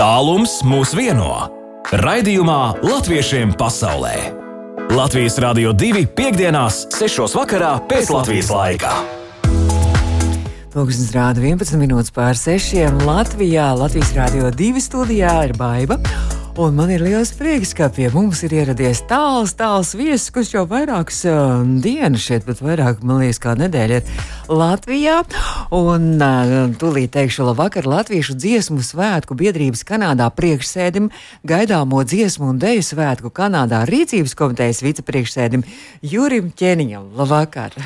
Tālums mūs vieno. Raidījumā Latviešiem pasaulē. Latvijas Rādio 2.5.6. pēc Latvijas laika. Pūkstens rāda 11 minūtes pār 6. Latvijā, Latvijas Rādio 2 studijā ir baiva. Un man ir liels prieks, ka pie mums ir ieradies tāls, tāls viesis, kurš jau vairākas uh, dienas šeit, bet vairāk, man liekas, kā nedēļa ir Latvijā. Un uh, tūlīt teikšu labvakar Latviešu dziesmu svētku biedrības Kanādā priekšsēdim, gaidāmo dziesmu un deju svētku Kanādā rīcības komitejas vicepriekšsēdim Jurim Ķeniņam. Labvakar!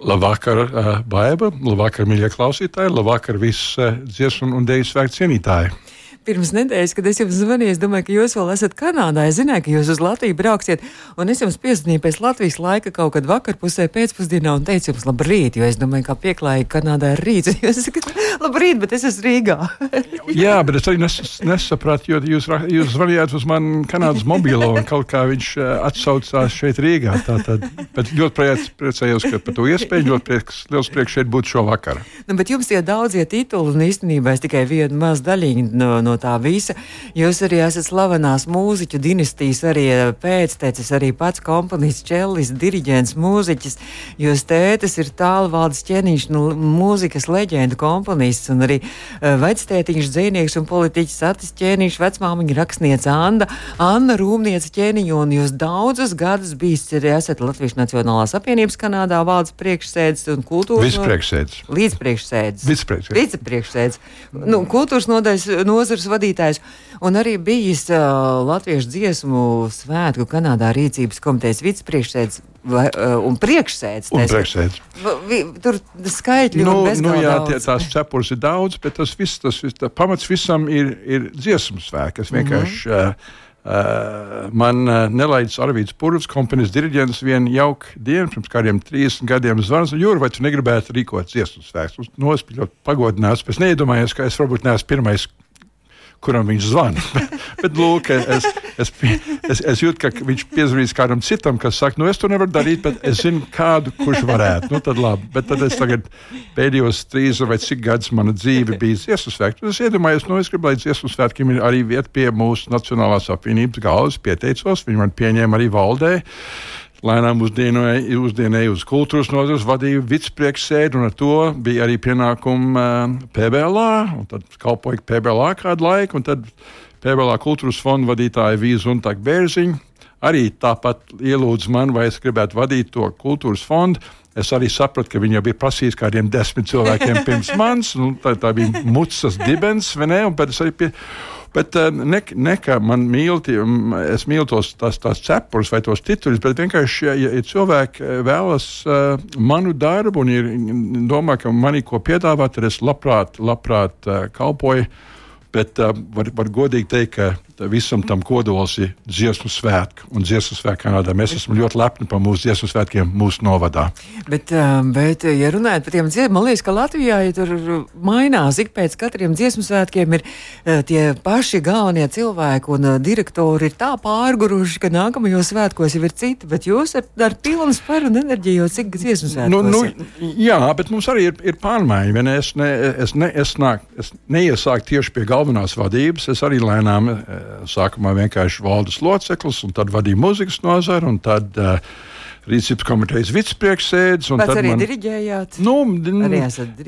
Labvakar, uh, Baiba, labvakar, mīļie klausītāji, labvakar, visi uh, dziesmu un dēļu svētku cienītāji pirms nedēļas, kad es jums zvanīju, es domāju, ka jūs vēl esat Kanādā. Es zināju, ka jūs uz Latviju brauksiet, un es jums piezvanīju pēc Latvijas laika kaut kad vakarpusē pēcpusdienā un teicu jums labrīt, jo es domāju, ka pieklājīgi Kanādā ir rīts. Jūs sakat, labrīt, bet es esmu Rīgā. Jā, bet es arī nes, nesapratu, jo jūs, jūs zvanījāt uz mani Kanādas mobilo un kaut kā viņš uh, atsaucās šeit Rīgā. Tātad, bet ļoti priec, priecājos, ka par to iespēju, ļoti prieks, liels prieks šeit būt šovakar. Nu, bet jums tie daudzie tituli, un īstenībā es tikai vienu mazu daļiņu no, no no tā visa. Jūs arī esat slavenās mūziķu dinastijas, arī eh, pēctecis, arī pats komponists, čellis, diriģents, mūziķis. Jūs tētis ir tālvaldes ķēniņš, nu, mūzikas leģenda komponists, un arī uh, vectētiņš, dzēnieks un politiķis Atis ķēniņš, vecmāmiņa rakstniece Anna, Anna Rūmniece ķēniņa, un jūs daudzus gadus bijis, arī esat Latvijas Nacionālās apvienības Kanādā valdes priekšsēdis un kultūras. Vicepriekšsēdis. Līdzpriekšsēdis. Vicepriekšsēdis. Vicepriekšsēdis. Nu, kultūras nodaļas nozars kultūras vadītājs un arī bijis uh, Latviešu dziesmu svētku Kanādā rīcības komitejas vicepriekšsēdis uh, un priekšsēdis. Tur skaitļi nu, ir nu, jā, tie, tās cepures ir daudz, bet tas viss, tas viss, tā, pamats visam ir, ir dziesmu svēks. Vienkārši. Mm -hmm. uh, Uh, man uh, nelaidis Arvīts Pūraps, kompanijas diriģents, vienu jauku dienu, pirms kādiem 30 gadiem zvans, Jūra, vai tu negribētu rīkot dziesmu svētkus? Pagodinājos, bet es neiedomājos, ka es varbūt neesmu pirmais, kuram viņš zvana. Bet, lūk, es, es, es, es jūtu, ka viņš piezvanīs kādam citam, kas saka, nu, es to nevaru darīt, bet es zinu kādu, kurš varētu. Nu, tad labi. Bet tad es tagad pēdējos trīs vai cik gadus mana dzīve bija dziesmu svētki. Es iedomājos, nu, es gribu, lai dziesmu svētkiem ir arī vieta pie mūsu Nacionālās apvienības galvas, pieteicos, viņi man pieņēma arī valdē lēnām uzdienēja, uzdienēja uz kultūras nozares, vadīja vicepriekšsēdi, un ar to bija arī pienākumi uh, PBLā, un tad kalpoja PBLā kādu laiku, un tad PBLā kultūras fonda vadītāja Vīza un Taka Bērziņa arī tāpat ielūdza man, vai es gribētu vadīt to kultūras fondu. Es arī sapratu, ka viņi jau bija prasījis kādiem desmit cilvēkiem pirms manis. Nu, tā, tā bija mucas dibens, vai ne? Un, bet es arī pie, Bet eh, ne, ne kā man mīl, tie, es mīlu tos tās, tās cepures vai tos titulus, bet vienkārši, ja, ja cilvēki eh, vēlas uh, manu darbu un ir, domā, ka manī ko piedāvāt, tad es labprāt, labprāt kalpoju. Bet uh, var, var godīgi teikt, ka visam tam kodols ir dziesmu svētki. Un dziesmu svētki Kanādā mēs esam ļoti lepni par mūsu dziesmu svētkiem mūsu novadā. Bet, um, bet ja runājot par tiem dziesmām, man liekas, ka Latvijā ja tur mainās ik pēc katriem dziesmu svētkiem ir uh, tie paši galvenie cilvēki un uh, direktori ir tā pārguruši, ka nākamajos svētkos jau ir citi, bet jūs ar, ar pilnu spēru un enerģiju jau cik dziesmu svētkos. Nu, nu, jā, bet mums arī ir, ir pārmaiņa. Es, ne, es, ne, es, nāk, es neiesāku tieši pie galvenās vadības, es arī lēnām uh, sākumā vienkārši valdes loceklis, un tad vadīja muzikas nozaru, un tad uh, rīcības komitejas vicepriekšsēdis. Pēc arī man, diriģējāt? Nu, arī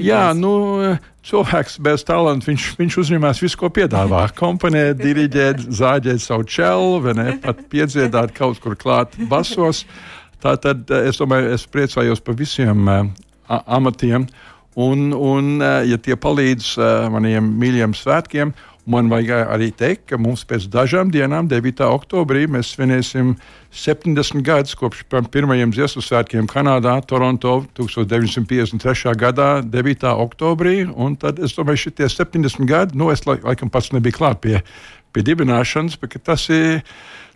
jā, nu, cilvēks bez talanta, viņš, viņš uzņemās visu, ko piedāvā. Komponēt, diriģēt, zāģēt savu čelu, vai ne, pat piedziedāt kaut kur klāt basos. Tā tad eh, es domāju, es priecājos par visiem uh, amatiem. Un, un, ja tie palīdz uh, maniem mīļajiem svētkiem, Man vajag arī teikt, ka mums pēc dažām dienām, 9. oktobrī, mēs svinēsim 70 gadus kopš pirmajiem dziesmu svētkiem Kanādā, Toronto 1953. gadā, 9. oktobrī. Tad es domāju, šie 70 gadi, nu, es laikam pats nebiju klāt pie, pie dibināšanas, bet tas ir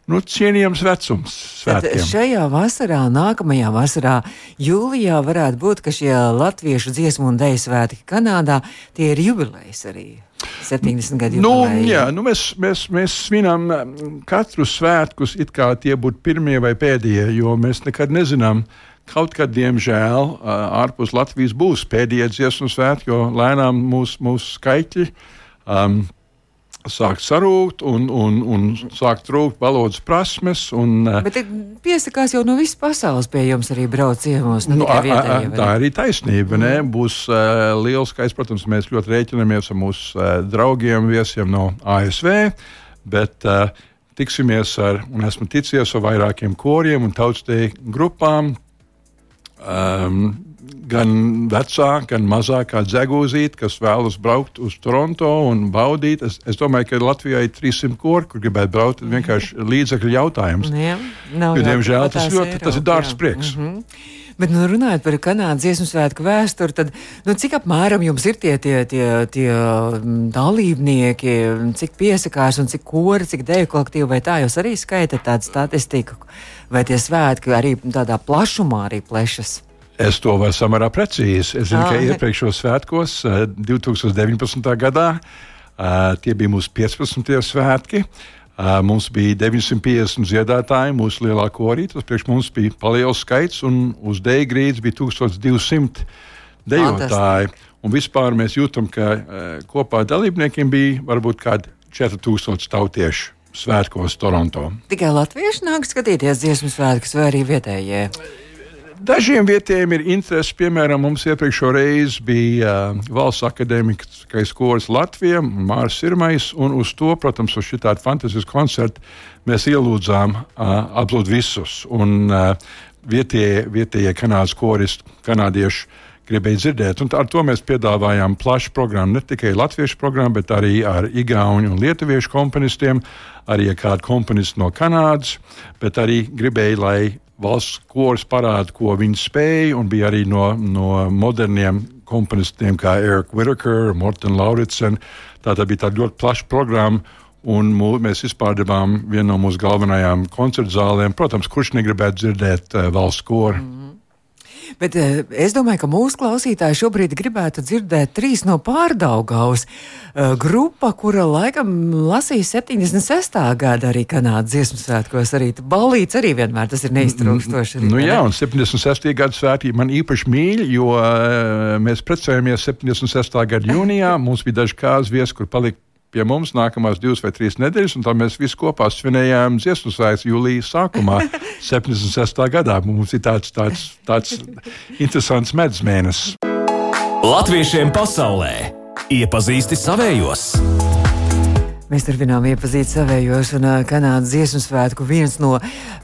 nu, cienījams vecums. Svētkiem. Tad šajā vasarā, nākamajā vasarā, jūlijā varētu būt, ka šie latviešu dziesmu un dēļu svētki Kanādā tie ir jubilejas arī. 70 gadu nu, jā, nu mēs, mēs, mēs svinām katru svētkus, it kā tie būtu pirmie vai pēdējie, jo mēs nekad nezinām. Kaut kad, diemžēl, ārpus Latvijas būs pēdējie dziesmu svētki, jo lēnām mūsu mūs skaitļi um, sākt sarūkt un, un, un sākt trūkt valodas prasmes. Un, eh, Bet piesakās jau no visas pasaules pie jums arī brauc ciemos. Nu, a, a, tā ir arī taisnība. Mm. Ne? Būs uh, liels skaits, protams, mēs ļoti rēķinamies ar mūsu uh, draugiem, viesiem no ASV. Bet, uh, tiksimies ar, un esmu ticies ar vairākiem koriem un tautsteju grupām. Um, gan vecāka, gan mazākā dzegūzīte, kas vēlas braukt uz Toronto un baudīt. Es, es domāju, ka Latvijā ir 300 kori, kur gribētu braukt. Tas vienkārši līdzekļu jautājums. Jā, nav, jo, diemžēl tas, ļoti, Eiropa, tas ir dārgs jā. prieks. Mm -hmm. Bet, nu, runājot par Kanādas dziesmu svētku vēsturi, tad nu, cik apmēram jums ir tie, tie, tie, tie dalībnieki, cik piesakās un cik kori, cik deju kolektīvi, vai tā jūs arī skaitat tādu statistiku, vai tie svētki arī tādā plašumā arī plešas? Es to varu samērā precīzi. Es zinu, ah, ka iepriekšējos svētkos, 2019. Eh, gadā, eh, tie bija mūsu 15. svētki. Eh, mums bija 950 dziedātāji, mūsu lielā korī. Tas priekš mums bija paliels skaits, un uz dēļa grīdas bija 1200 dejotāji. Un vispār mēs jūtam, ka kopā dalībniekiem bija varbūt kādi 4000 tautiešu svētkos Toronto. Tikai latvieši nāk skatīties dziesmu svētkus vai arī vietējie? Dažiem vietējiem ir interese. Piemēram, mums iepriekšējā reizē bija uh, valsts akadēmiskais koris Latvijā, Mārcis Irmais, un uz to, protams, uz šādu fantastisku koncertu mēs ielūdzām uh, absolūti visus. Un uh, vietējie, vietējie kanādas koristi, kanādieši gribēja dzirdēt. Un ar to mēs piedāvājām plašu programmu, ne tikai latviešu programmu, bet arī ar igauņu un lietuviešu komponistiem, arī ar kādu komponistu no Kanādas, bet arī gribēja, lai valsts koris parāda, ko viņi spēja, un bija arī no, no moderniem komponistiem kā Erika Whitaker, Morten Lauritsen. Tā bija tāda ļoti plaša programma. Un mū, mēs vispār devām vienu no mūsu galvenajām koncertu zālēm. Protams, kurš negribētu dzirdēt uh, valsts koru. Mm. Bet uh, es domāju, ka mūsu klausītāji šobrīd gribētu dzirdēt trīs no pārdaugavas. Uh, grupa, kura laikam lasīja 76. gada arī Kanādas dziesmu svētkos, arī balīts arī vienmēr tas ir neiztrūkstoši. Arī, nu, jā, un 76. gada svētki man īpaši mīļi, jo uh, mēs precējāmies 76. gada jūnijā. Mums bija daži kāzas viesi, kur palika pie mums nākamās divas vai trīs nedēļas, un tā mēs visi kopā svinējām dziesmu svētkus jūlijā sākumā, 76. gadā. Mums ir tāds, tāds, tāds interesants medus mēnesis. Latviešiem pasaulē iepazīsti savējos! Mēs turpinām iepazīt savējos, un Kanādas dziesmu svētku viens no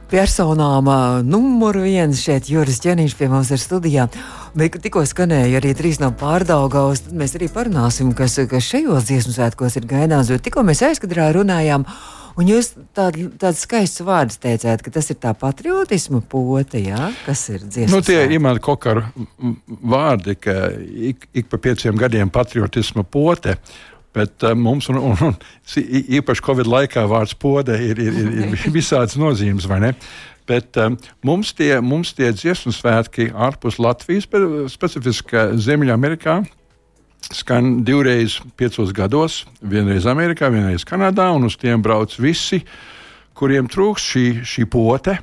personām, numur viens šeit, Juris Čenīšs pie mums ir studijā. Bet tikko skanēja arī trīs no pārdaugās, tad mēs arī parunāsim, kas, kas šajos dziesmu svētkos ir gaidāms, jo tikko mēs aizkadrā runājām. Un jūs tādu tād skaistu vārdu teicāt, ka tas ir tā patriotisma pote, jā? kas ir dziesmas. Nu, tie ir imanta kokara vārdi, ka ik, ik pa pieciem gadiem patriotisma pote. Bet uh, mums, un, un, un īpaši Covid laikā, vārds pode ir, ir, ir, ir visādas nozīmes, vai ne? Bet um, mums, tie, mums tie dziesmu svētki ārpus Latvijas, specifiski Ziemeļamerikā, skan divreiz piecos gados. Vienreiz Amerikā, vienreiz Kanādā, un uz tiem brauc visi, kuriem trūks šī, šī pote.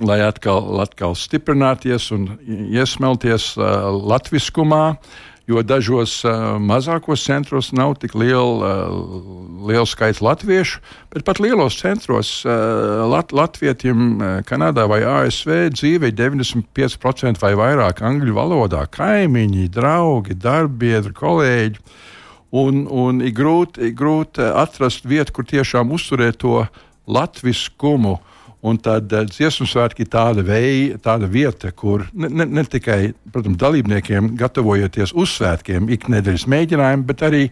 Lai atkal, atkal stiprināties un iesmelties uh, latviskumā, uh, jo dažos uh, mazākos centros nav tik liela, uh, liels skaits latviešu, bet pat lielos centros uh, lat, latvietiem uh, Kanādā vai ASV dzīve ir 95% vai vairāk angļu valodā - kaimiņi, draugi, darbiedri, kolēģi. Un, un ir grūti, grūti atrast vietu, kur tiešām uzturēt to latviskumu. Un tad uh, dziesmu svētki ir tāda, vei, tāda vieta, kur ne, ne, ne tikai protams, dalībniekiem gatavojoties uz svētkiem, iknedēļas mēģinājumi, bet arī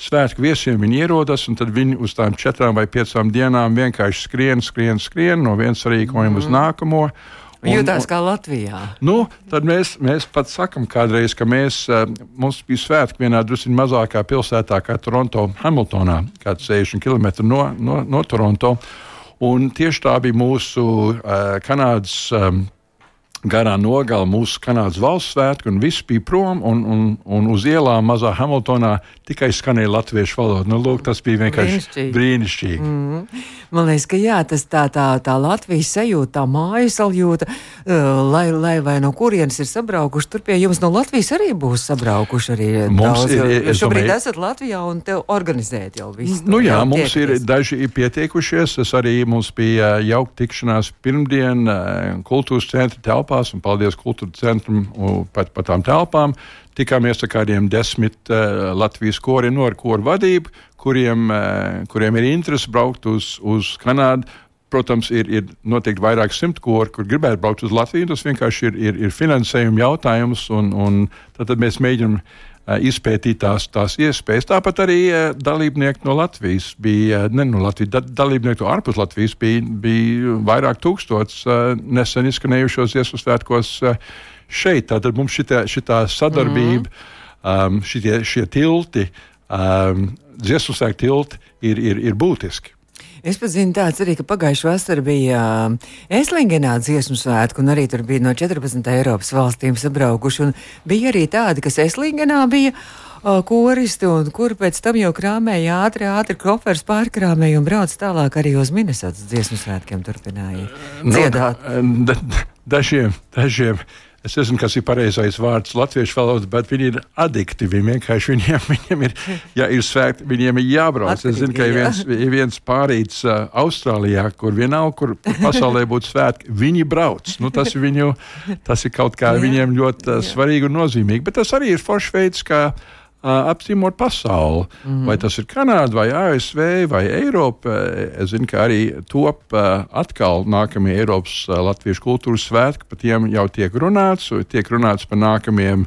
svētku viesiem viņi ierodas. Tad viņi uz tām četrām vai piecām dienām vienkārši skrien, skrien, skrien no viens rīkojuma mm. uz nākamo. Un, Jūtās kā Latvijā. Nu, tad mēs, mēs pat sakām, kādreiz, ka mēs, uh, mums bija svētki vienā drusku mazākā pilsētā, kā Toronto, Hamiltonā, kāds 60 km no, no, no Toronto. Un tieši tā bija mūsu uh, Kanādas um, garā nogala mūsu Kanādas valsts svētki, un viss bija prom, un, un, un uz ielām mazā Hamiltonā tikai skanēja latviešu valoda. Nu, lūk, tas bija vienkārši brīnišķīgi. brīnišķīgi. Mm. Man liekas, ka jā, tas tā, tā, tā Latvijas sajūta, tā mājas sajūta, uh, lai, lai vai no kurienes ir sabraukuši, tur pie jums no Latvijas arī būs sabraukuši arī mums daudz. Ir, ir, šobrīd domāju, esat Latvijā un te organizēt jau visu. Nu jā, jā mums ir daži ir pietiekušies. Tas arī mums bija jauka tikšanās pirmdien kultūras centra telpās, un paldies kultūras centram par, par tām telpām tikāmies ar kādiem desmit uh, Latvijas koriem no ar koru vadību, kuriem, uh, kuriem ir interese braukt uz, uz Kanādu. Protams, ir, ir noteikti vairāk simt kori, kur gribētu braukt uz Latviju. Tas vienkārši ir, ir, ir finansējuma jautājums, un, un tad mēs mēģinām izpētīt tās, tās iespējas. Tāpat arī uh, dalībnieki no Latvijas bija, ne no Latvijas, da, dalībnieki no ārpus Latvijas bija, bija vairāk tūkstots nesen izskanējušos iesmu svētkos. Uh, šeit. Tātad mums šitā, šitā sadarbība, mm um, šitie, šie tilti, um, dziesmu sēkļu tilti ir, ir, ir būtiski. Es pat zinu, tāds arī, ka pagājušā vasarā bija um, Eslingenā dziesmu svētku, un arī tur bija no 14 Eiropas valstīm sabraukuši. Bija arī tādi, kas Eslingenā bija uh, koristi, un kur pēc tam jau krāmēja ātri, ātri koferis pārkrāmēja un brauc tālāk arī uz Minnesotas dziesmu svētkiem turpināja dziedāt. No, da, dažiem, dažiem Es nezinu, kas ir pareizais vārds latviešu valodā, bet viņi ir adikti. Viņi vienkārši viņiem, viņiem ir, ja ir svētki, viņiem ir jābrauc. Atkritīgi, es zinu, ka ir viens, ir viens pārīts uh, Austrālijā, kur vienalga, kur pasaulē būtu svētki, viņi brauc. Nu, tas, viņu, tas ir kaut kā jā, viņiem ļoti uh, svarīgi un nozīmīgi. Bet tas arī ir foršs veids, kā apciemot pasauli. Mm -hmm. Vai tas ir Kanāda, vai ASV, vai Eiropa. Es zinu, ka arī top atkal nākamie Eiropas Latviešu kultūras svētki, par tiem jau tiek runāts, tiek runāts par nākamajiem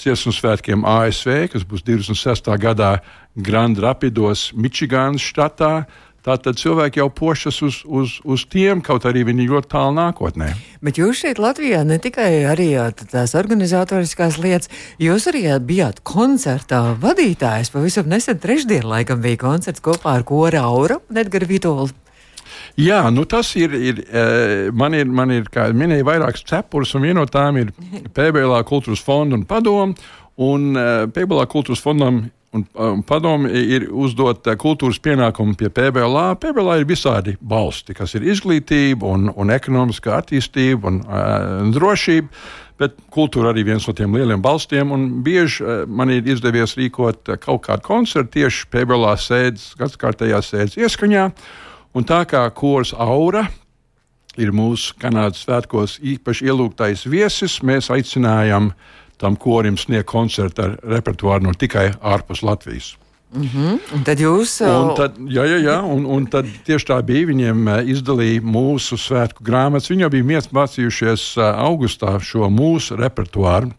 dziesmu svētkiem ASV, kas būs 26. gadā Grand Rapidos, Mičiganas štatā. Tātad cilvēki jau pošas uz, uz, uz tiem, kaut arī viņi ļoti tālu nākotnē. Bet jūs šeit Latvijā ne tikai arī tās organizatoriskās lietas, jūs arī bijāt koncertā vadītājs. Pavisam nesen trešdien laikam bija koncerts kopā ar Kora Aura un Edgara Vitolu. Jā, nu tas ir, ir, man ir, man ir kā minēja, vairākas cepures, un viena no tām ir PBLā kultūras fonda un padomu. Un PBLā kultūras fondam Un, un padomu ir uzdot kultūras pienākumu pie PBLā. PBLā ir visādi balsti, kas ir izglītība, un, un ekonomiskā attīstība un uh, drošība. Bet kultūra arī viens no tiem lieliem balstiem. Bieži man ir izdevies rīkot kaut kādu koncertu tieši PBLā sēdes, gadsimtajā sēdes ieskaņā. Un tā kā kurs aura ir mūsu Kanādas svētkos īpaši ielūgtais viesis, mēs aicinājām uh, tam korim sniegt koncertu ar repertuāru no tikai ārpus Latvijas. Mm -hmm. Un tad jūs. Un tad, jā, jā, jā un, un tad tieši tā bija. Viņiem izdalīja mūsu svētku grāmatas. Viņi jau bija mācījušies augustā šo mūsu repertuāru.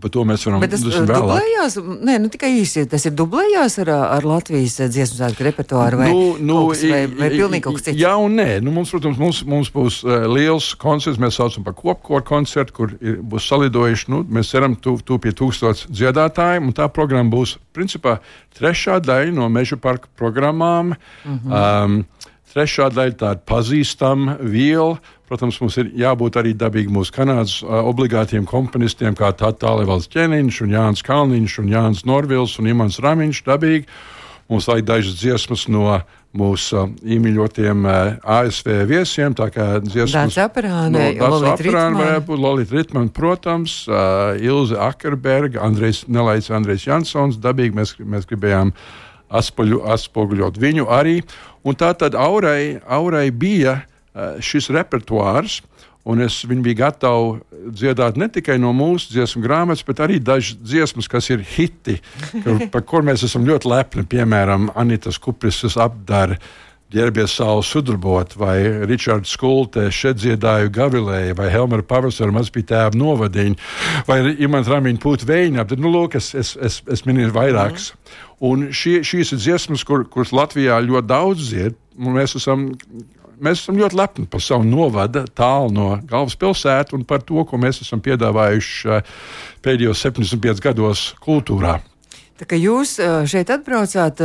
Par to mēs varam runāt. Dublējās, nē, nu tikai īsi, tas ir dublējās ar, ar Latvijas dziesmu svētku repertuāru vai, nu, nu, kas, vai, vai pilnīgi kaut kas cits? Jā un nē. Nu, mums, protams, mums, mums būs uh, liels koncerts, mēs saucam par kopkoru koncertu, kur ir, būs salidojuši, nu, mēs ceram, tu, tu pie tūkstots dziedātājiem, un tā programma būs, principā, trešā daļa no Meža parka programmām. Mm -hmm. um, Trešā daļa tāda pazīstama viela. Protams, mums ir jābūt arī dabīgi mūsu kanādas uh, obligātiem komponistiem, kā Tālēvalds Čeniņš, un Jānis Kalniņš, un Jānis Norvils un Imants Ramiņš. Dabīgi. Mums vajag dažas dziesmas no mūsu uh, īmīļotiem uh, ASV viesiem. Tā kā dziesmas no Lolita varētu būt Lolita Ritmana, protams, uh, Ilze Akerberga, Andrejs Nelaids, Andrejs Jansons. Dabīgi mēs, mēs gribējām atspoļu, atspoguļot viņu arī. Un tā tad aurai, aurai bija uh, šis repertuārs. Un es viņu biju gatavs dziedāt ne tikai no mūsu dziesmu grāmatas, bet arī dažas dziesmas, kas ir hiti, kur, par kuriem mēs esam ļoti lepni. Piemēram, Anitas Kuprisas apdara, ģērbies savu sudarbot, vai Ričards Skulte šeit dziedāju Gavilēju, vai Helmera Pavasara maz bija tēva novadiņa, vai Imants Ramiņa pūt vējiņā. Tad, nu, lūk, es, es, es, es minēju vairākas. Mm. Un šie, šīs ir dziesmas, kur, kuras Latvijā ļoti daudz dzied. Mēs esam, mēs esam ļoti lepni par savu novadu, tālu no galvaspilsētas un par to, ko mēs esam piedāvājuši eh, pēdējos 75 gados kultūrā. Tā kā jūs šeit atbraucāt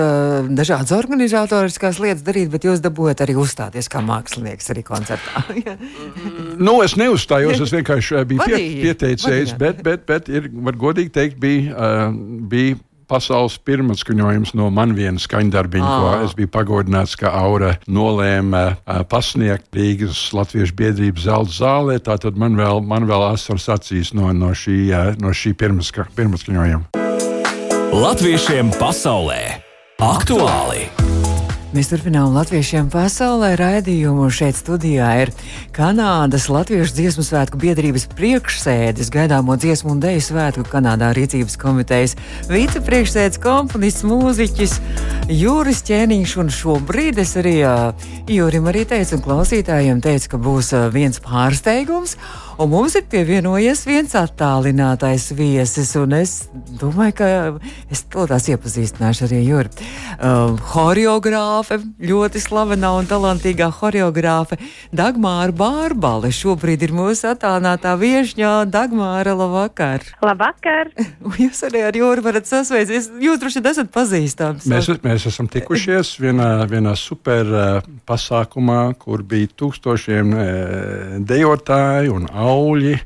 dažādas organizatoriskās lietas darīt, bet jūs dabūjat arī uzstāties kā mākslinieks arī koncertā. nu, es neuzstājos, es vienkārši biju pie, pieteicējis, bet, bet, bet ir, var godīgi teikt, bija, uh, bija pasaules pirmatskaņojums no man viena skaņdarbiņa, ko es biju pagodināts, ka Aura nolēma uh, pasniegt Rīgas Latviešu biedrības zelta zālē. Tātad man vēl, man vēl asaras acīs no, no šī, uh, no šī pirmatska, pirmatskaņojuma. Latviešiem pasaulē aktuāli! Mēs turpinām latviešiem pasaulē raidījumu. Šeit studijā ir Kanādas Latviešu dziesmu svētku biedrības priekšsēdis, gaidāmo dziesmu un deju svētku Kanādā rīcības komitejas vicepriekšsēdis, komponists, mūziķis Jūris Ķēniņš. Un šobrīd es arī Jūrim arī teicu, un klausītājiem teicu, ka būs viens pārsteigums. Un mums ir pievienojies viens attālinātais viesis, un es domāju, ka es to tās iepazīstināšu arī Juri. Uh, horeogrāfe, ļoti slavenā un talantīgā horeogrāfe Dagmāra Bārbale. Šobrīd ir mūsu attālinātā viešņā Dagmāra. Labvakar! Labvakar! Jūs arī ar Juri varat sasveicties. Jūs droši vien esat pazīstams. Mēs, mēs esam tikušies vienā, vienā super uh, pasākumā, kur bija tūkstošiem uh, dejotāju un auļi.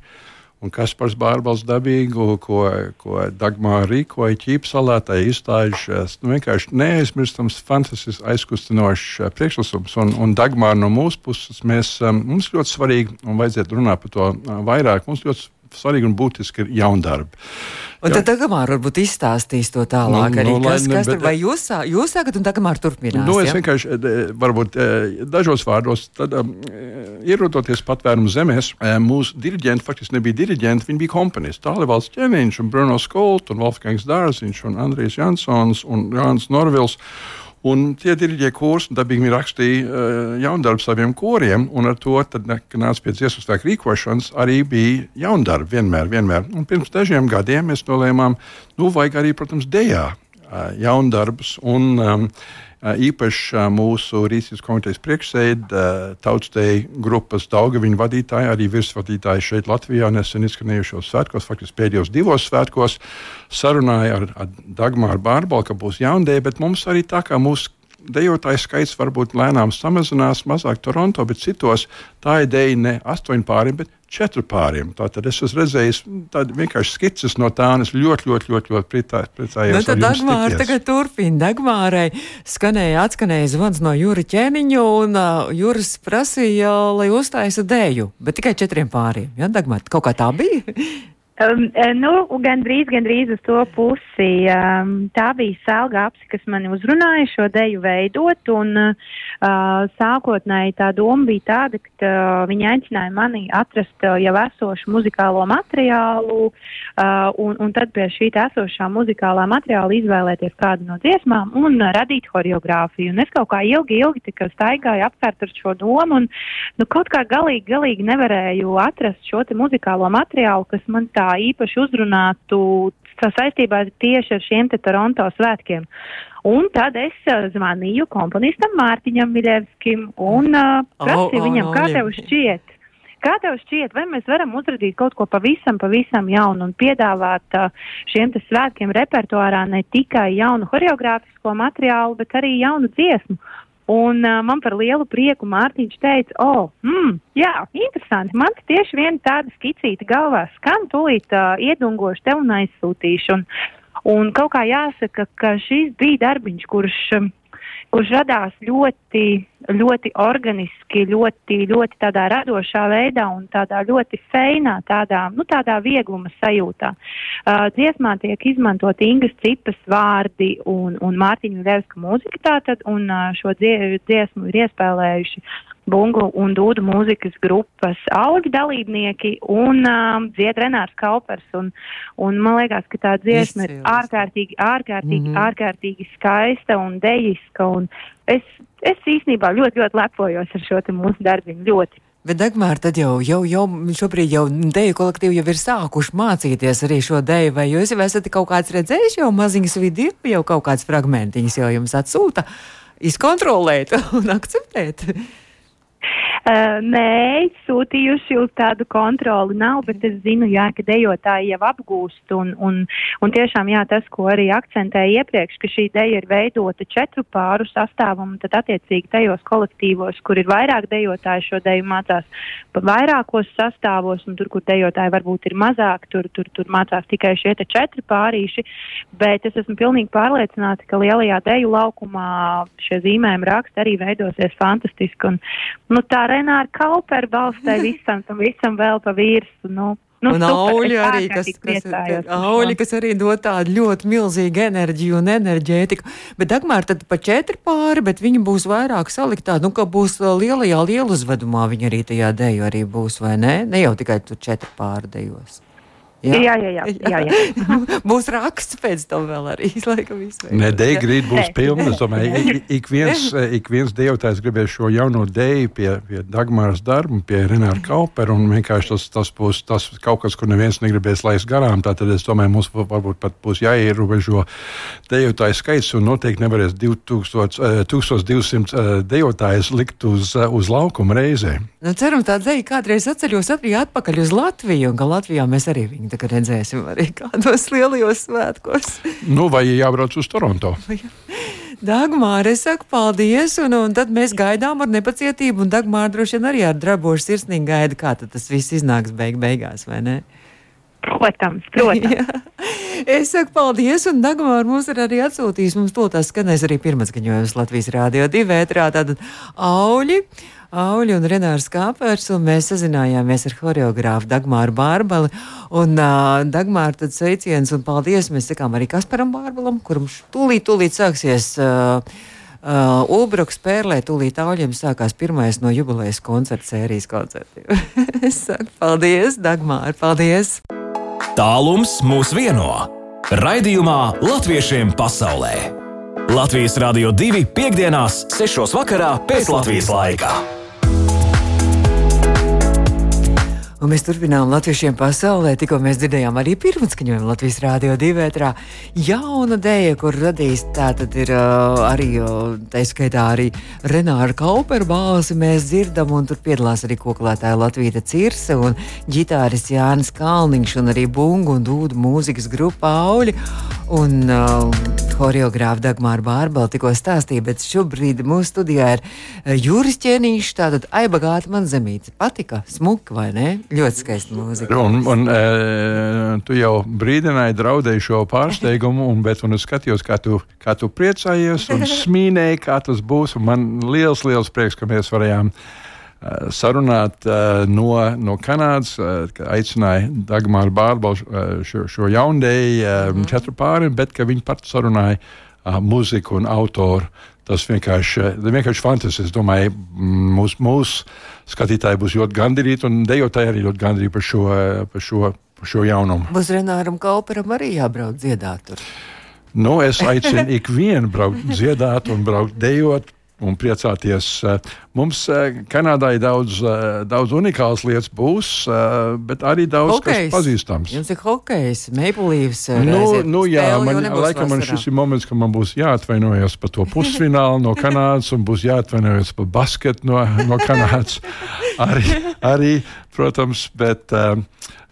Un Kaspars Bārbals dabīgu, ko, ko Dagmāra rīkoja ķīpsalā, tā izstājušās. Nu, vienkārši neaizmirstams, fantastisks, aizkustinošs uh, priekšlasums. Un, un Dagmāra no mūsu puses, mēs, um, mums ļoti svarīgi, un vajadzētu runāt par to uh, vairāk, mums ļoti svarīgi un būtiski ir jaundarbi. Un tad Dagmāra varbūt izstāstīs to tālāk nu, arī. Nu, kas, kas tur, vai jūs, jūs sākat un Dagmāra turpinās? Nu, es ja? vienkārši, varbūt dažos vārdos, tad um, ierodoties patvērumu zemēs, mūsu diriģenti faktiski nebija diriģenti, viņi bija komponisti. Tālēvalds Ķēniņš un Bruno Skolt un Wolfgangs Dārziņš un Andrijs Jansons un Jānis Norvils. Un tie diriģēja kursu, dabīgi viņi rakstīja uh, jaundarbu saviem koriem, un ar to, tad, kad nāca pie dziesmu spēku rīkošanas, arī bija jaundarbi vienmēr, vienmēr. Un pirms dažiem gadiem mēs nolēmām, nu, vajag arī, protams, dejā uh, jaundarbus. Un, um, īpaši mūsu rīcības komitejas priekšsēdē, tautsteja grupas Daugaviņu vadītāji, arī virsvadītāji šeit Latvijā nesen izskanējušos svētkos, faktiski pēdējos divos svētkos, sarunāja ar, ar Dagmāru Bārbalu, ka būs jaundēja, bet mums arī tā kā mūsu dejotāju skaits varbūt lēnām samazinās, mazāk Toronto, bet citos tā ideja ne astoņu pāriem, bet četru pāriem. Tātad es esmu redzējis tādu vienkārši skices no tā, un es ļoti, ļoti, ļoti, ļoti priecājos. Nu, tad Dagmāra tagad turpina. Dagmārai skanēja, atskanēja zvans no Jūra ķēniņu, un uh, Jūras prasīja, lai uztaisa dēju, bet tikai četriem pāriem. Ja, Dagmāra, kaut kā tā bija? Um, nu, gandrīz, gandrīz uz to pusi. Um, tā bija Sēlga apsi, kas mani uzrunāja šo deju veidot, un uh, sākotnēji tā doma bija tāda, ka uh, viņi aicināja mani atrast uh, jau esošu muzikālo materiālu, uh, un, un tad pie šī esošā muzikālā materiāla izvēlēties kādu no dziesmām un uh, radīt horeogrāfiju. Un es kaut kā ilgi, ilgi tikai staigāju apkārt ar šo domu, un nu, kaut kā galīgi, galīgi nevarēju atrast šo muzikālo materiālu, kas man tā tā īpaši uzrunātu saistībā tieši ar šiem te Toronto svētkiem. Un tad es zvanīju komponistam Mārtiņam Miļevskim un uh, prasīju oh, oh, viņam, kā tev šķiet. Kā tev šķiet, vai mēs varam uzradīt kaut ko pavisam, pavisam jaunu un piedāvāt šiem svētkiem repertuārā ne tikai jaunu horeogrāfisko materiālu, bet arī jaunu dziesmu? Un uh, man par lielu prieku Mārtiņš teica, o, oh, mm, jā, interesanti, man tieši viena tāda skicīta galvā skan, tūlīt uh, iedungošu tev un aizsūtīšu. Un, un kaut kā jāsaka, ka šis bija darbiņš, kurš. Um, kurš radās ļoti, ļoti organiski, ļoti, ļoti tādā radošā veidā un tādā ļoti feinā, tādā, nu, tādā viegluma sajūtā. Uh, dziesmā tiek izmantot Ingas cipas vārdi un, un Mārtiņa Levska mūzika tātad, un uh, šo dziesmu ir iespēlējuši bungu un dūdu mūzikas grupas augi dalībnieki un um, dzied Renārs Kaupers. Un, un man liekas, ka tā dziesma ir ārkārtīgi, ārkārtīgi, mm -hmm. ārkārtīgi skaista un dejiska. Un es, es īstenībā ļoti, ļoti lepojos ar šo mūsu darbiņu. Ļoti. Bet, Dagmār, tad jau, jau, jau šobrīd jau deju kolektīvi jau ir sākuši mācīties arī šo deju, vai jūs jau esat kaut kāds redzējis jau maziņas video, jau kaut kāds fragmentiņas jau jums atsūta, izkontrolēt un akceptēt? Uh, nē, sūtījuši uz tādu kontroli nav, bet es zinu, jā, ka dejotāji jau apgūst un, un, un tiešām, jā, tas, ko arī akcentēja iepriekš, ka šī deja ir veidota četru pāru sastāvam, tad attiecīgi tajos kolektīvos, kur ir vairāk dejotāji šo deju mācās vairākos sastāvos, un tur, kur dejotāji varbūt ir mazāk, tur, tur, tur mācās tikai šie četri pārīši, bet es esmu pilnīgi pārliecināta, ka lielajā deju laukumā šie zīmējumi raksti arī veidosies fantastiski. Un, nu, tā Renāra Kaupera balstai visam tam visam vēl pa virsu. Nu, Nu, un auļi arī, kas, kas, auļi, kas arī dod tādu ļoti milzīgu enerģiju un enerģētiku. Bet, Dagmār, tad pa četri pāri, bet viņi būs vairāk saliktā, nu, ka būs lielajā lieluzvedumā viņi arī tajā deju arī būs, vai ne? Ne jau tikai tur četri pāri dejos. Jā, jā, jā. jā, jā, jā. būs raksts pēc tam vēl arī. Nē, deju grīda būs pilna. Es domāju, ik, ik viens, ik viens dejotājs gribēs šo jauno deju pie, pie Dagmāras darbu, pie Renāra Kaupera, un vienkārši tas, tas būs tas kaut kas, kur neviens negribēs laist garām. Tātad es domāju, mums varbūt pat būs jāierobežo dejotāju skaits, un noteikti nevarēs 2000, 1200 dejotājus likt uz, uz laukuma reizē. Nu, ceram, tā dzeja kādreiz atceļos arī atpakaļ uz Latviju, un ka Latvijā mēs arī viņu tagad redzēsim arī kādos lielajos svētkos. Nu, vai jābrauc uz Toronto? Dagmāra, es saku paldies, un, un tad mēs gaidām ar nepacietību, un Dagmāra droši vien arī ar drabošu sirsnīgi gaida, kā tas viss iznāks beig beigās, vai ne? Protams, protams. es saku paldies, un Dagmāra mums ir arī atsūtījis, mums to tās skanēs arī pirmais gaņojums Latvijas Rādio 2 ētrā, tātad auļi. Auļa un Renārs Kāpers, un mēs sazinājāmies ar horeogrāfu Dagmāru Bārbali. Un uh, Dagmāra tad sveiciens un paldies mēs sakām arī Kasparam Bārbalam, kuram tūlīt, tūlīt sāksies. Uh, Uh, Ulbruks spēlē, tūlīt auļiem sākās pirmais no jubilejas koncerta sērijas koncertiem. es saku paldies, Dagmār, paldies! Tālums mūs vieno! Raidījumā Latviešiem pasaulē! Latvijas Rādio 2 piekdienās, 6. vakarā pēc Latvijas laika. Un mēs turpinām latviešiem pasaulē. Tikko mēs dzirdējām arī pirmskaņojumu Latvijas Rādio 2. Jauna dēļa, kur radīs tātad ir uh, arī, uh, tā skaitā arī Renāra Kaupera balsi mēs dzirdam, un tur piedalās arī koklētāja Latvija Cirse un ģitāris Jānis Kalniņš un arī bungu un dūdu mūzikas grupa Auļi un uh, horeogrāfa Dagmāra Bārbela tikko stāstīja, bet šobrīd mūsu studijā ir Juris Ķenīšs, tātad aibagāta man zemīte. Patika, smuka vai ne? Ļoti skaista mūzika. Un, un, e, tu jau brīdināji, draudēji šo pārsteigumu, un, bet un es skatījos, kā tu, kā tu priecājies un smīnēji, kā tas būs. Man liels, liels prieks, ka mēs varējām uh, sarunāt uh, no, no Kanādas, uh, ka aicināja Dagmāru Bārbalu šo, šo jaundēju mm. četru pāri, bet ka viņi pat sarunāja muziku un autoru. Tas vienkārši, vienkārši fantastiski. Es domāju, mūsu mūs skatītāji būs ļoti gandarīti, un dejotāji arī ļoti gandarīti par šo, par šo, par šo jaunumu. Būs Renāram Kauperam arī jābrauc dziedāt. Tur. Nu, es aicinu ikvienu braukt dziedāt un braukt dejot un priecāties. Eh, mums eh, Kanādā ir daudz, eh, daudz unikālas lietas, būs, bet arī daudz hokejs. kas pazīstams. Jums ir hokejs, meipulīvs. Nu, nu, jā, man, laikam man šis ir moments, ka man būs jāatvainojas par to pusfinālu no Kanādas un būs jāatvainojas par basketu no, no Kanādas. Arī, arī, protams, bet.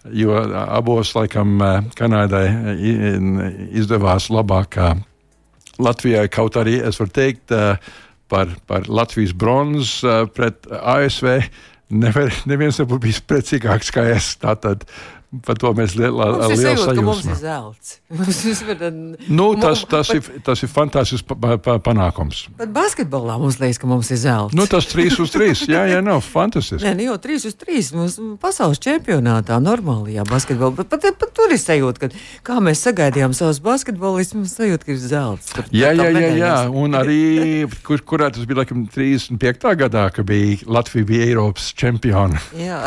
Jo abos, laikam, Kanādai izdevās labāk Latvijai. Kaut arī es varu teikt, uh, par, par Latvijas bronzas uh, pret ASV. Nevar, neviens nebūtu bijis precīgāks kā es. Tātad Par to mēs lielā mērā sajūtam. Mums ir zelts. nu, tas, tas, ir, tas ir fantastisks pa, pa, panākums. Bet basketbolā mums liekas, ka mums ir zelts. Nu, tas 3 uz 3. Jā, jā, nav fantastiski. Nē, nu, jau 3 uz 3. Mums pasaules čempionātā normālajā basketbolā. Pat, pat, pat tur ir sajūta, ka kā mēs sagaidījām savus basketbolistus, mums sajūta, ka ir zelts. Tur, jā, jā, jā, jā. Un arī, kur, kurā tas bija, laikam, 35. gadā, ka bija Latvija bija Eiropas čempioni. jā,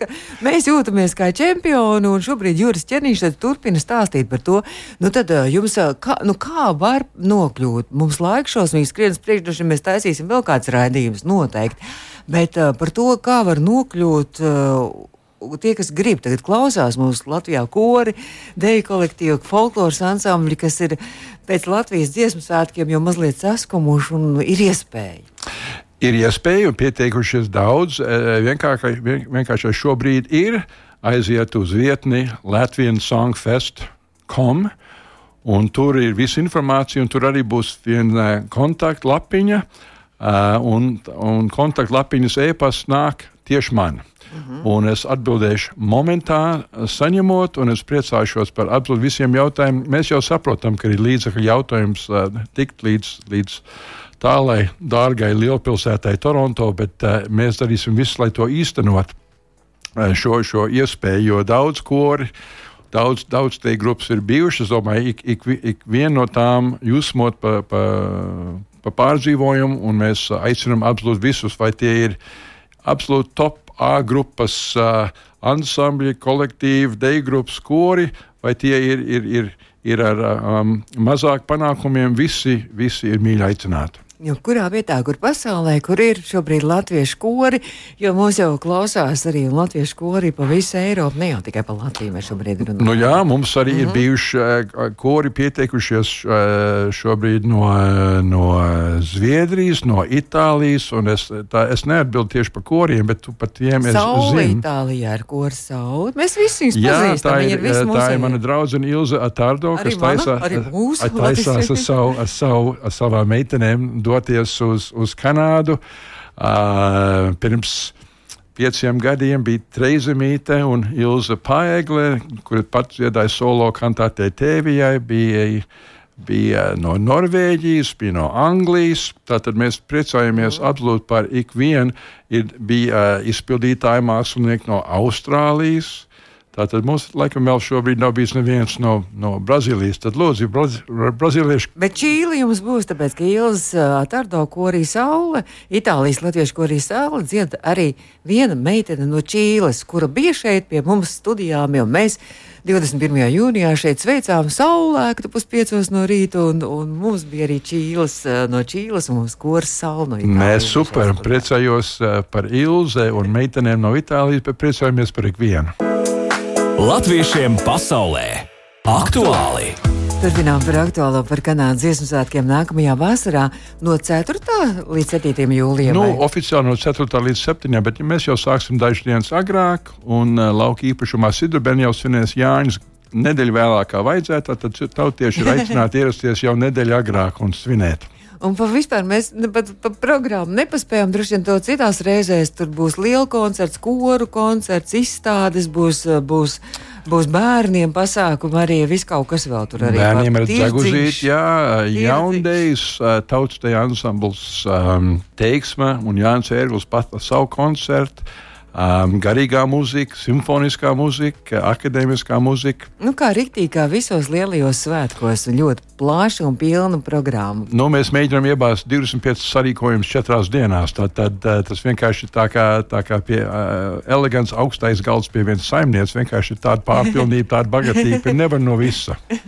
mēs jūtamies kā čempioni un, un šobrīd Juris Černīšs turpina stāstīt par to, nu tad jums, kā, nu kā var nokļūt. Mums laiks šausmīgi skrienas priekšdoši, mēs taisīsim vēl kāds raidījums noteikti, bet par to, kā var nokļūt. Tie, kas grib, tagad klausās mūsu Latvijā kori, deju kolektīvu, folkloras ansambļi, kas ir pēc Latvijas dziesmu svētkiem jau mazliet saskumuši un ir iespēja. Ir iespēja un pieteikušies daudz. Vienkārši šobrīd ir aiziet uz vietni latviensongfest.com. Un tur ir visa informācija, un tur arī būs viena kontaktlapiņa, un, un kontaktlapiņas e-pasts nāk tieši man. Mhm. -huh. Un es atbildēšu momentā, saņemot, un es priecāšos par absolūti visiem jautājumiem. Mēs jau saprotam, ka ir līdzekļu jautājums tikt līdz, līdz tālai dārgai lielpilsētai Toronto, bet mēs darīsim visu, lai to īstenot uh, šo, šo iespēju, jo daudz kori daudz, daudz tie grupas ir bijušas. Es domāju, ik, ik, ik viena no tām jūsmot pa, pa, pa pārdzīvojumu, un mēs aicinām absolūti visus, vai tie ir absolūti top A grupas uh, ansambļi, kolektīvi, deju grupas kori, vai tie ir, ir, ir, ir ar um, mazāk panākumiem, visi, visi ir mīļi aicināti. Jo kurā vietā, kur pasaulē, kur ir šobrīd latviešu kori, jo mūs jau klausās arī latviešu kori pa visu Eiropu, ne jau tikai pa Latviju mēs šobrīd runājam. Nu jā, mums arī mm -hmm. ir mhm. bijuši uh, kori pieteikušies uh, šobrīd no, no Zviedrijas, no Itālijas, un es, tā, es neatbildu tieši par koriem, bet par tiem es Sauli zinu. Itālijā ir kori sauli. Mēs visi viņus jā, pazīstam. Tā ir, ir, tā ir mana draudzene Ilza Atardo, arī kas taisā, taisās ar, savu, ar, savu, ar savām meitenēm doties uz, uz Kanādu. Uh, pirms pieciem gadiem bija Treizemīte un Ilza Paegle, kur pats dziedāja solo kantātē Tēvijai, bija, bija no Norvēģijas, bija no Anglijas. Tātad mēs priecājamies absolūti par ikvienu. Ir, bija uh, izpildītāja mākslinieki no Austrālijas. Tātad mums laikam vēl šobrīd nav bijis neviens no, no Brazīlijas. Tad lūdzu, braz, brazīlieši. Bet Čīli jums būs, tāpēc, ka Ilz Atardo korī saule, Itālijas latviešu korī saule dzied arī viena meitene no Čīles, kura bija šeit pie mums studijām, jo mēs 21. jūnijā šeit sveicām saulēktu puspiecos no rīta, un, un mums bija arī Čīles no Čīles, un mums kors saule no Itālijas. Mēs super priecājos par Ilze un meitenēm no Itālijas, bet priecājamies par ikvienu. Latviešiem pasaulē aktuāli! Turpinām par aktuālo par Kanādas dziesmu svētkiem nākamajā vasarā no 4. līdz 7. jūlijam. Nu, oficiāli no 4. līdz 7. bet ja mēs jau sāksim dažas dienas agrāk, un uh, lauka īpašumā Sidrubēn jau svinēs Jāņus nedēļu vēlāk, kā vajadzētu, tad tautieši ir aicināti ierasties jau nedēļu agrāk un svinēt. Un par vispār mēs pat pa programmu nepaspējām. Droši vien to citās reizēs tur būs liela koncerts, koru koncerts, izstādes, būs, būs, būs bērniem pasākumi, arī viss kaut kas vēl tur arī. Bērniem ir dzeguzīt, jā, jaundējs, tautsteja ansambls um, Teiksme un Jānis Ērgls pat savu koncertu um, garīgā mūzika, simfoniskā mūzika, akadēmiskā mūzika. Nu, kā rīktīgi, kā visos lielajos svētkos, ļoti plaša un pilna programma. Nu, mēs mēģinām iebāzt 25 sarīkojumus četrās dienās. Tad, tad tas vienkārši ir tā kā, tā kā pie uh, elegants augstais galds pie vienas saimniecības. Vienkārši ir tāda pārpilnība, tāda bagātība, nevar no visa.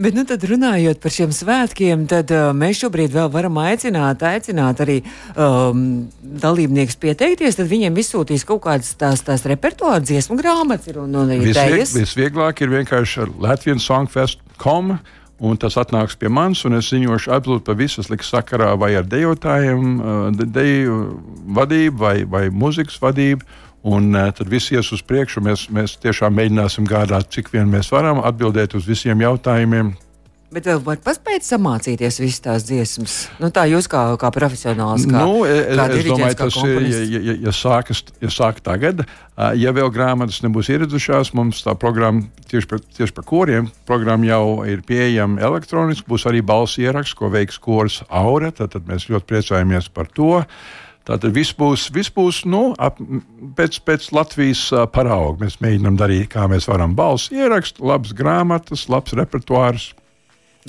Bet, nu, tad runājot par šiem svētkiem, tad uh, mēs šobrīd vēl varam aicināt, aicināt arī um, dalībniekus pieteikties. Tad viņiem izsūtīs kaut kādas tās, tās repertuāra dziesmu grāmatas. Un, un Visvieg, visvieglāk ir vienkārši ar Latvijas Songfest.com. Un tas atnāks pie manis, un es ziņošu absolūti par visas liks sakarā, vai ar dejotājiem, uh, deju vadību, vai, vai muzikas vadību. Un uh, tad viss ies uz priekšu. Mēs, mēs tiešām mēģināsim gādāt, cik vien mēs varam, atbildēt uz visiem jautājumiem. Bet vēl var paspēt samācīties visas tās dziesmas. Nu, tā jūs kā, kā profesionāls. Kā, nu, es, kā es domāju, tas ir. Ja, ja, ja, sākas, ja sāk tagad, ja vēl grāmatas nebūs ieradušās, mums tā programma tieši par, tieši par koriem, programma jau ir pieejama elektroniski. Būs arī balss ieraksts, ko veiks kors Aura. Tad, tad mēs ļoti priecājamies par to. Tātad viss būs, viss būs nu, ap, pēc, pēc Latvijas uh, parauga. Mēs mēģinām darīt, kā mēs varam. Balss ierakst, labs grāmatas, labs repertuārs.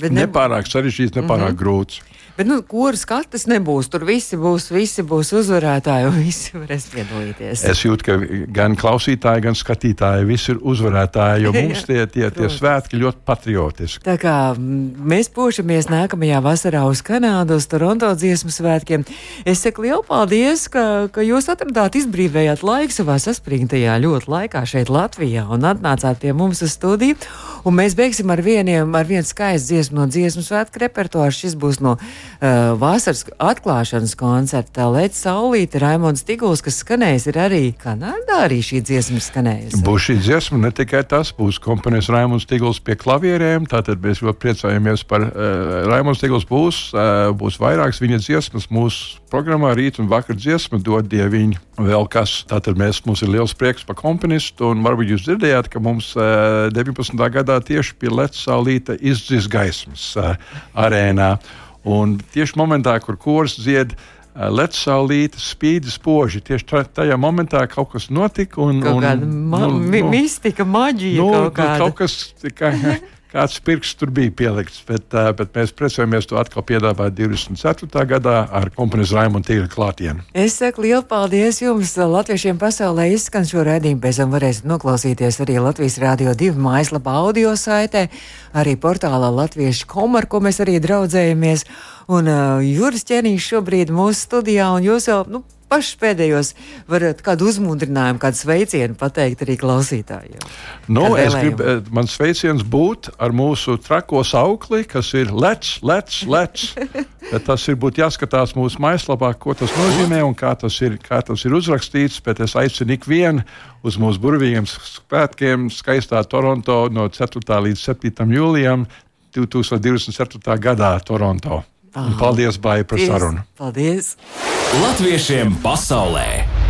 Bet ne... Nepārāk sarežģīts, nepārāk mm -hmm. grūts. Bet, nu, kuras katrs nebūs, tur visi būs, visi būs uzvarētāji un visi varēs piedalīties. Es jūtu, ka gan klausītāji, gan skatītāji visi ir uzvarētāji, jo mums tie, tie, tie svētki ļoti patriotiski. Tā kā mēs pošamies nākamajā vasarā uz Kanādu, uz Toronto dziesmu svētkiem, es saku lielu paldies, ka, ka jūs atradāt, izbrīvējāt laiku savā saspringtajā ļoti laikā šeit Latvijā un atnācāt pie mums uz studiju. Un mēs beigsim ar vieniem, ar vienu skaistu dziesmu no dziesmu svētku repertuāra. Šis būs no uh, vasaras atklāšanas koncerta Lēta Saulīte, Raimons Tiguls, kas skanējis, ir arī Kanādā, arī šī dziesma skanējusi. Būs šī dziesma, ne tikai tas, būs komponijas Raimons Tiguls pie klavierēm, tātad mēs ļoti priecājamies par uh, Raimons Tiguls būs, uh, būs vairākas viņa dziesmas mūsu programmā, rīt un vakar dziesma dod dieviņu vēl kas. Tātad mēs, mums ir liels prieks par komponistu, un varbūt jūs dzirdējāt, ka mums uh, 19. gadā tieši pie Latvijas saulīta izdzis gaismas uh, arēnā. Un tieši momentā, kur kurs dzied, uh, Latvijas saulīta spīd spoži. Tieši tajā momentā kaut kas notika. Un, kaut un, kāda ma nu, nu, mistika, maģija. nu, kaut, nu, kaut kas tikai. Kāds pirksts tur bija pielikts, bet, uh, bet mēs priecājamies to atkal piedāvāt 24. gadā ar komponijas Raimondu Tīru klātienu. Es saku lielu paldies jums, Latviešiem pasaulē izskan šo redzējumu, pēc tam varēsiet noklausīties arī Latvijas Rādio 2 mājaslapā audio saitē, arī portālā Latviešu komar, ko mēs arī draudzējamies. Un uh, Juris Čenīšs šobrīd mūsu studijā, un jūs jau, nu, pašus pēdējos varat kādu uzmundrinājumu, kādu sveicienu pateikt arī klausītājiem? Nu, es gribu, man sveiciens būtu ar mūsu trako saukli, kas ir lec, lec, lec. Tas ir būtu jāskatās mūsu mājaslapā, ko tas nozīmē un kā tas ir, kā tas ir uzrakstīts. Bet es aicinu ikvienu uz mūsu burvīgiem svētkiem skaistā Toronto no 4. līdz 7. jūlijam 2027. gadā Toronto. Un paldies, Bāja, par Paldies, sarunu! Paldies! Latviešiem pasaulē!